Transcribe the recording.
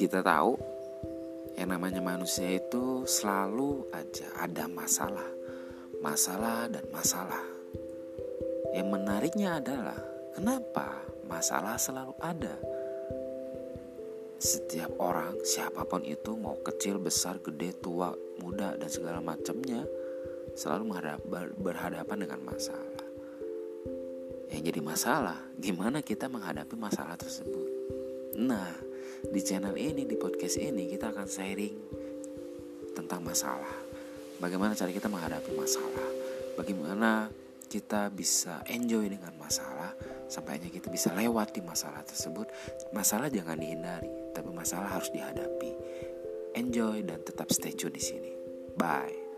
kita tahu yang namanya manusia itu selalu aja ada masalah, masalah dan masalah. Yang menariknya adalah kenapa masalah selalu ada. Setiap orang, siapa pun itu, mau kecil, besar, gede, tua, muda, dan segala macamnya, selalu berhadapan dengan masalah. Yang jadi masalah, gimana kita menghadapi masalah tersebut. Nah, di channel ini, di podcast ini, kita akan sharing tentang masalah. Bagaimana cara kita menghadapi masalah. Bagaimana kita bisa enjoy dengan masalah sampainya kita bisa lewati masalah tersebut. Masalah jangan dihindari, tapi masalah harus dihadapi. Enjoy dan tetap stay tune di sini. Bye.